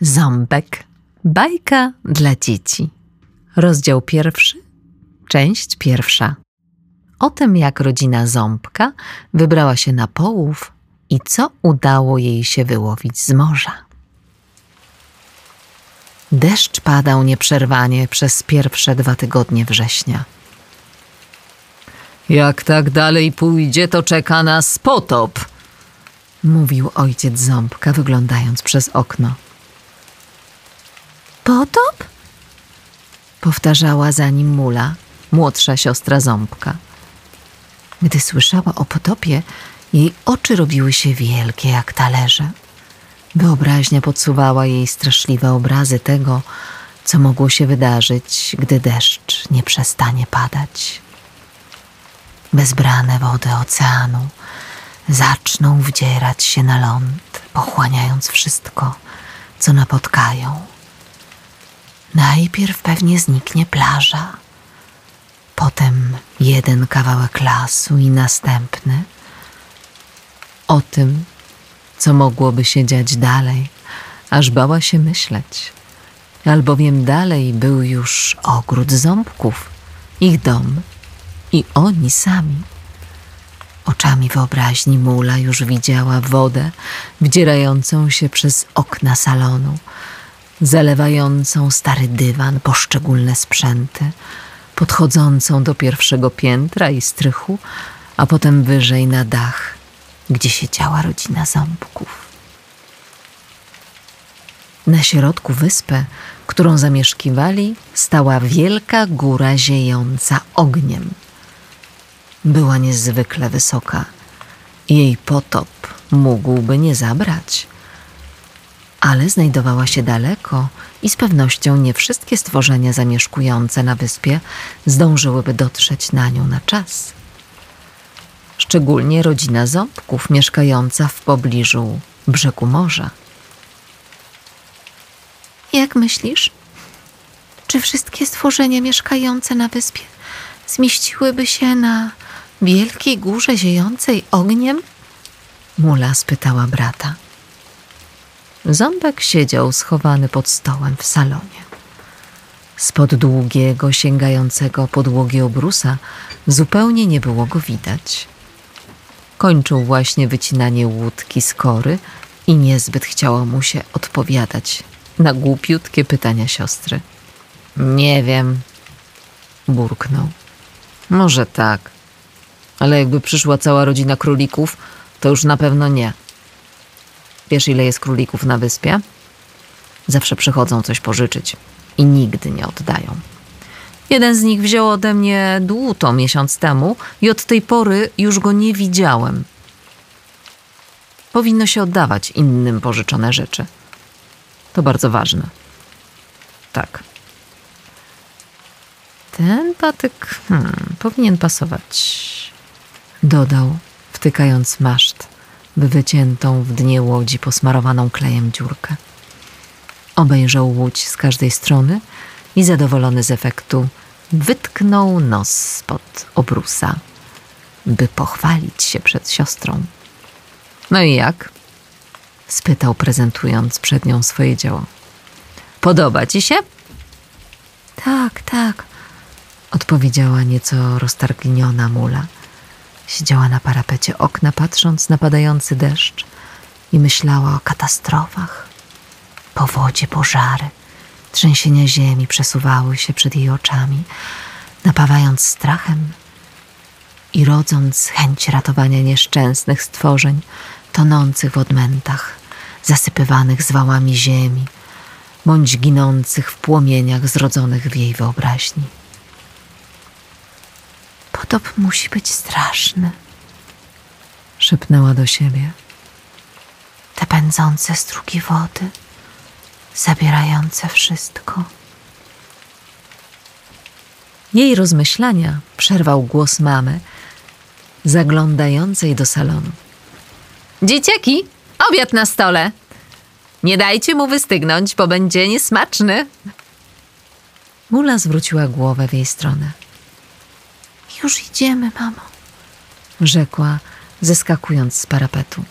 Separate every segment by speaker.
Speaker 1: Ząbek. Bajka dla dzieci. Rozdział pierwszy. Część pierwsza. O tym, jak rodzina Ząbka wybrała się na połów i co udało jej się wyłowić z morza. Deszcz padał nieprzerwanie przez pierwsze dwa tygodnie września.
Speaker 2: Jak tak dalej pójdzie, to czeka nas potop.
Speaker 1: Mówił ojciec Ząbka, wyglądając przez okno. Potop? Powtarzała za nim Mula, młodsza siostra Ząbka. Gdy słyszała o potopie, jej oczy robiły się wielkie jak talerze. Wyobraźnia podsuwała jej straszliwe obrazy tego, co mogło się wydarzyć, gdy deszcz nie przestanie padać. Bezbrane wody oceanu zaczną wdzierać się na ląd, pochłaniając wszystko, co napotkają. Najpierw pewnie zniknie plaża, potem jeden kawałek lasu i następny. O tym, co mogłoby się dziać dalej, aż bała się myśleć. Albowiem dalej był już ogród ząbków, ich dom i oni sami. Oczami wyobraźni Mula już widziała wodę wdzierającą się przez okna salonu, zalewającą stary dywan, poszczególne sprzęty, podchodzącą do pierwszego piętra i strychu, a potem wyżej na dach, gdzie siedziała rodzina ząbków. Na środku wyspy, którą zamieszkiwali, stała wielka góra ziejąca ogniem. Była niezwykle wysoka. Jej potop mógłby nie zabrać. Ale znajdowała się daleko i z pewnością nie wszystkie stworzenia zamieszkujące na wyspie zdążyłyby dotrzeć na nią na czas. Szczególnie rodzina ząbków mieszkająca w pobliżu brzegu morza. Jak myślisz? Czy wszystkie stworzenia mieszkające na wyspie zmieściłyby się na wielkiej górze ziejącej ogniem? Mula spytała brata. Ząbek siedział schowany pod stołem w salonie. Spod długiego, sięgającego podłogi obrusa zupełnie nie było go widać. Kończył właśnie wycinanie łódki z kory i niezbyt chciało mu się odpowiadać na głupiutkie pytania siostry. Nie wiem, burknął. Może tak, ale jakby przyszła cała rodzina królików, to już na pewno nie. Wiesz, ile jest królików na wyspie? Zawsze przychodzą coś pożyczyć i nigdy nie oddają. Jeden z nich wziął ode mnie dłuto miesiąc temu i od tej pory już go nie widziałem. Powinno się oddawać innym pożyczone rzeczy. To bardzo ważne. Tak. Ten patyk hmm, powinien pasować. Dodał, wtykając maszt w wyciętą w dnie łodzi posmarowaną klejem dziurkę. Obejrzał łódź z każdej strony i zadowolony z efektu wytknął nos spod obrusa, by pochwalić się przed siostrą. No i jak? spytał, prezentując przed nią swoje dzieło. Podoba ci się? Tak, tak, odpowiedziała nieco roztargniona mula. Siedziała na parapecie okna, patrząc na padający deszcz i myślała o katastrofach. Powodzie, pożary, trzęsienia ziemi przesuwały się przed jej oczami, napawając strachem i rodząc chęć ratowania nieszczęsnych stworzeń tonących w odmętach, zasypywanych zwałami ziemi, bądź ginących w płomieniach zrodzonych w jej wyobraźni. Potop musi być straszny, szepnęła do siebie. Te pędzące strugi wody, zabierające wszystko. Jej rozmyślania przerwał głos mamy, zaglądającej do salonu. Dzieciaki, obiad na stole! Nie dajcie mu wystygnąć, bo będzie niesmaczny. Mula zwróciła głowę w jej stronę. Już idziemy, mamo, rzekła, zeskakując z parapetu.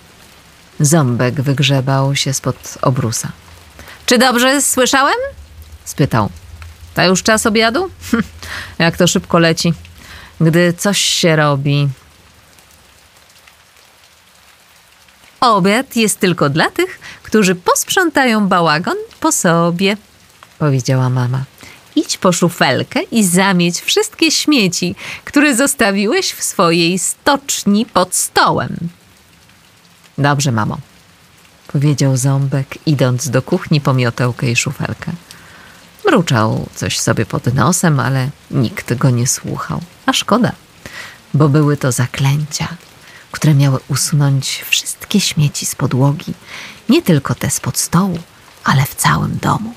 Speaker 1: Ząbek wygrzebał się spod obrusa.
Speaker 2: Czy dobrze słyszałem? spytał. To już czas obiadu? Jak to szybko leci. Gdy coś się robi. Obiad jest tylko dla tych, którzy posprzątają bałagan po sobie, powiedziała mama. Idź po szufelkę i zamieć wszystkie śmieci, które zostawiłeś w swojej stoczni pod stołem. Dobrze, mamo, powiedział ząbek, idąc do kuchni po miotełkę i szufelkę. Mruczał coś sobie pod nosem, ale nikt go nie słuchał. A szkoda, bo były to zaklęcia, które miały usunąć wszystkie śmieci z podłogi, nie tylko te spod stołu, ale w całym domu.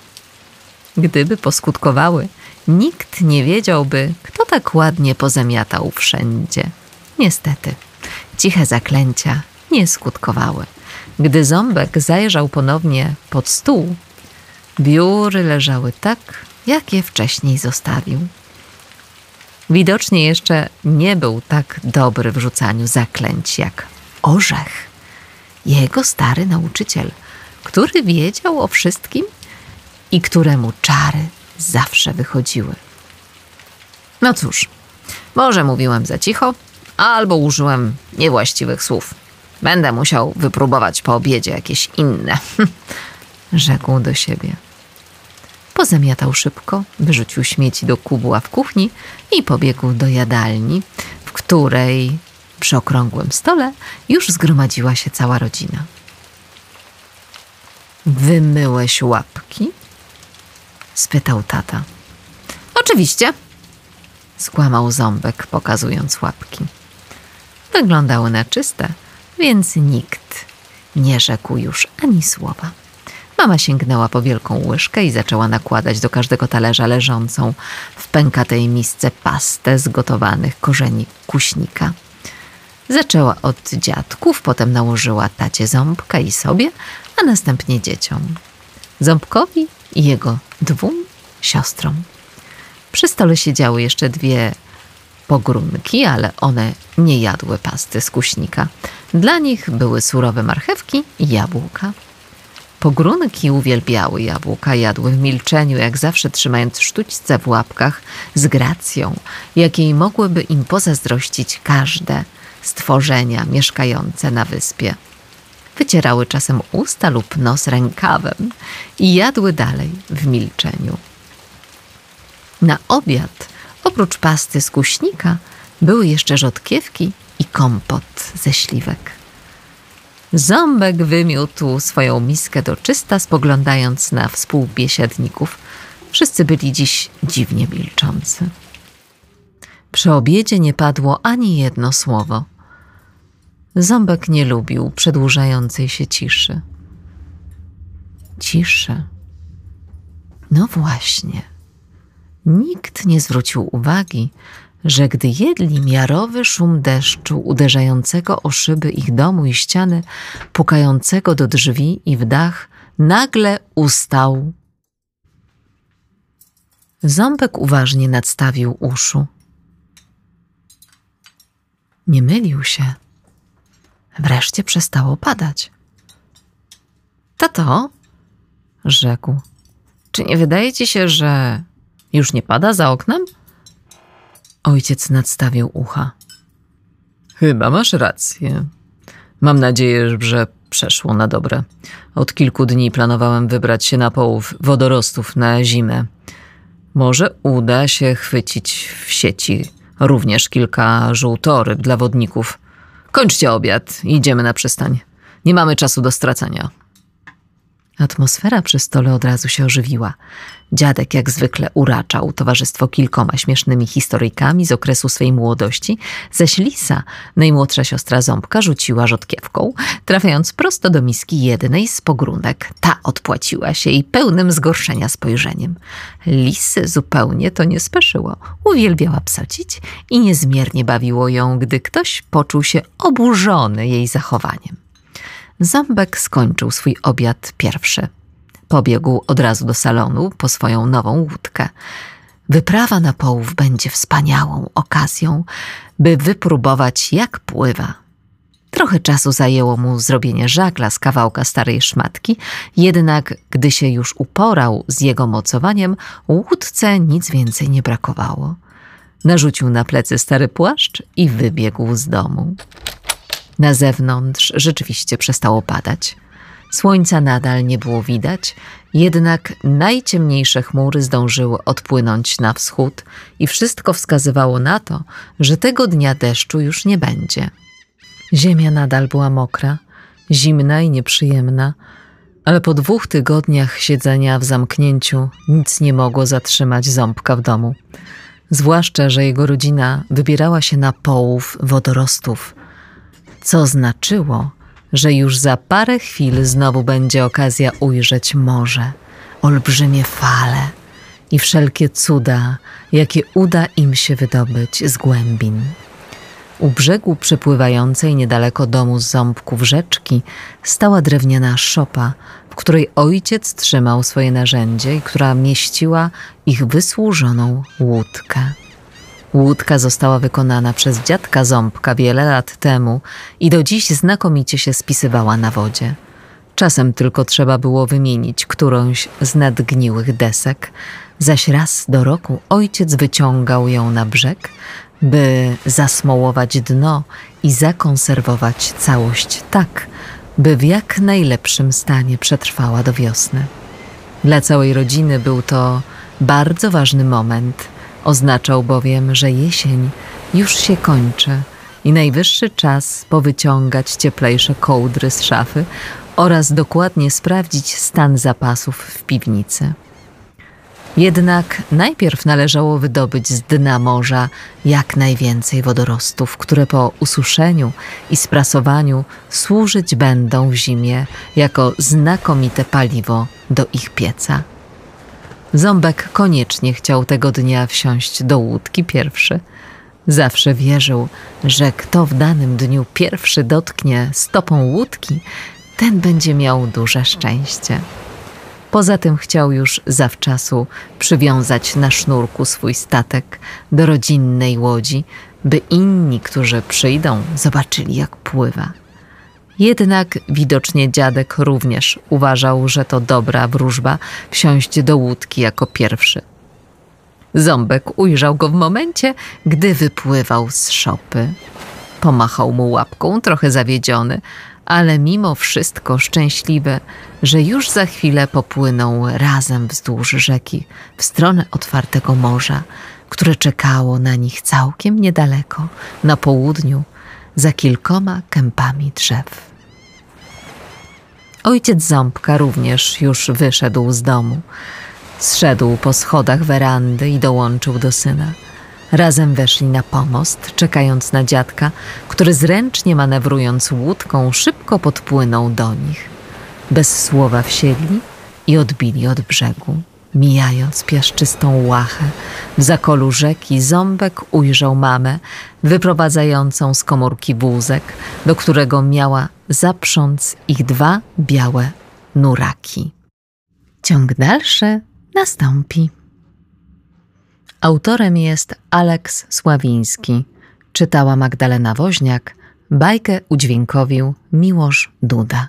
Speaker 2: Gdyby poskutkowały, nikt nie wiedziałby, kto tak ładnie pozamiatał wszędzie. Niestety, ciche zaklęcia nie skutkowały. Gdy ząbek zajrzał ponownie pod stół, biury leżały tak, jak je wcześniej zostawił. Widocznie jeszcze nie był tak dobry w rzucaniu zaklęć jak orzech, jego stary nauczyciel, który wiedział o wszystkim i któremu czary zawsze wychodziły. No cóż, może mówiłem za cicho, albo użyłem niewłaściwych słów. Będę musiał wypróbować po obiedzie jakieś inne, rzekł do siebie. Pozamiatał szybko, wyrzucił śmieci do kubła w kuchni i pobiegł do jadalni, w której przy okrągłym stole już zgromadziła się cała rodzina. Wymyłeś łapki? Spytał tata. Oczywiście, skłamał ząbek, pokazując łapki. Wyglądały na czyste, więc nikt nie rzekł już ani słowa. Mama sięgnęła po wielką łyżkę i zaczęła nakładać do każdego talerza leżącą w pękatej misce pastę z gotowanych korzeni kuśnika. Zaczęła od dziadków, potem nałożyła tacie ząbka i sobie, a następnie dzieciom. Ząbkowi i jego dwóm siostrom. Przy stole siedziały jeszcze dwie pogrunki, ale one nie jadły pasty z kuśnika. Dla nich były surowe marchewki i jabłka. Pogrunki uwielbiały jabłka, jadły w milczeniu, jak zawsze trzymając sztućce w łapkach z gracją, jakiej mogłyby im pozazdrościć każde stworzenia mieszkające na wyspie. Wycierały czasem usta lub nos rękawem i jadły dalej w milczeniu. Na obiad, oprócz pasty z kuśnika, były jeszcze rzodkiewki i kompot ze śliwek. Ząbek wymiótł swoją miskę do czysta, spoglądając na współbiesiadników. Wszyscy byli dziś dziwnie milczący. Przy obiedzie nie padło ani jedno słowo. Ząbek nie lubił przedłużającej się ciszy. Ciszy. No właśnie. Nikt nie zwrócił uwagi, że gdy jedli miarowy szum deszczu uderzającego o szyby ich domu i ściany, pukającego do drzwi i w dach, nagle ustał. Ząbek uważnie nadstawił uszu. Nie mylił się. Wreszcie przestało padać. Tato, rzekł, czy nie wydaje ci się, że już nie pada za oknem? Ojciec nadstawił ucha. Chyba masz rację. Mam nadzieję, że przeszło na dobre. Od kilku dni planowałem wybrać się na połów wodorostów na zimę. Może uda się chwycić w sieci również kilka żółtoryb dla wodników. Kończcie obiad, idziemy na przystań. Nie mamy czasu do stracenia. Atmosfera przy stole od razu się ożywiła. Dziadek jak zwykle uraczał towarzystwo kilkoma śmiesznymi historyjkami z okresu swej młodości, zaś Lisa, najmłodsza siostra ząbka, rzuciła rzodkiewką, trafiając prosto do miski jednej z pogrónek. Ta odpłaciła się jej pełnym zgorszenia spojrzeniem. Lisy zupełnie to nie speszyło. Uwielbiała psocić i niezmiernie bawiło ją, gdy ktoś poczuł się oburzony jej zachowaniem. Ząbek skończył swój obiad pierwszy. Pobiegł od razu do salonu po swoją nową łódkę. Wyprawa na połów będzie wspaniałą okazją, by wypróbować, jak pływa.
Speaker 1: Trochę czasu zajęło mu zrobienie żagla z kawałka starej szmatki, jednak gdy się już uporał z jego mocowaniem, łódce nic więcej nie brakowało. Narzucił na plecy stary płaszcz i wybiegł z domu. Na zewnątrz rzeczywiście przestało padać. Słońca nadal nie było widać, jednak najciemniejsze chmury zdążyły odpłynąć na wschód i wszystko wskazywało na to, że tego dnia deszczu już nie będzie. Ziemia nadal była mokra, zimna i nieprzyjemna, ale po dwóch tygodniach siedzenia w zamknięciu nic nie mogło zatrzymać ząbka w domu. Zwłaszcza, że jego rodzina wybierała się na połów wodorostów, co znaczyło, że już za parę chwil znowu będzie okazja ujrzeć morze, olbrzymie fale i wszelkie cuda, jakie uda im się wydobyć z głębin. U brzegu przepływającej niedaleko domu z ząbków rzeczki stała drewniana szopa, w której ojciec trzymał swoje narzędzie i która mieściła ich wysłużoną łódkę. Łódka została wykonana przez dziadka Ząbka wiele lat temu i do dziś znakomicie się spisywała na wodzie. Czasem tylko trzeba było wymienić którąś z nadgniłych desek, zaś raz do roku ojciec wyciągał ją na brzeg, by zasmołować dno i zakonserwować całość tak, by w jak najlepszym stanie przetrwała do wiosny. Dla całej rodziny był to bardzo ważny moment. Oznaczał bowiem, że jesień już się kończy i najwyższy czas powyciągać cieplejsze kołdry z szafy oraz dokładnie sprawdzić stan zapasów w piwnicy. Jednak najpierw należało wydobyć z dna morza jak najwięcej wodorostów, które po ususzeniu i sprasowaniu służyć będą w zimie jako znakomite paliwo do ich pieca. Ząbek koniecznie chciał tego dnia wsiąść do łódki pierwszy. Zawsze wierzył, że kto w danym dniu pierwszy dotknie stopą łódki, ten będzie miał duże szczęście. Poza tym chciał już zawczasu przywiązać na sznurku swój statek do rodzinnej łodzi, by inni, którzy przyjdą, zobaczyli, jak pływa. Jednak widocznie dziadek również uważał, że to dobra wróżba wsiąść do łódki jako pierwszy. Ząbek ujrzał go w momencie, gdy wypływał z szopy. Pomachał mu łapką, trochę zawiedziony, ale mimo wszystko szczęśliwy, że już za chwilę popłyną razem wzdłuż rzeki w stronę otwartego morza, które czekało na nich całkiem niedaleko, na południu, za kilkoma kępami drzew. Ojciec Ząbka również już wyszedł z domu. Zszedł po schodach werandy i dołączył do syna. Razem weszli na pomost, czekając na dziadka, który zręcznie manewrując łódką szybko podpłynął do nich. Bez słowa wsiedli i odbili od brzegu. Mijając piaszczystą łachę, w zakolu rzeki Ząbek ujrzał mamę wyprowadzającą z komórki wózek, do którego miała zaprząc ich dwa białe nuraki. Ciąg dalszy nastąpi. Autorem jest Aleks Sławiński. Czytała Magdalena Woźniak. Bajkę udźwiękowił Miłosz Duda.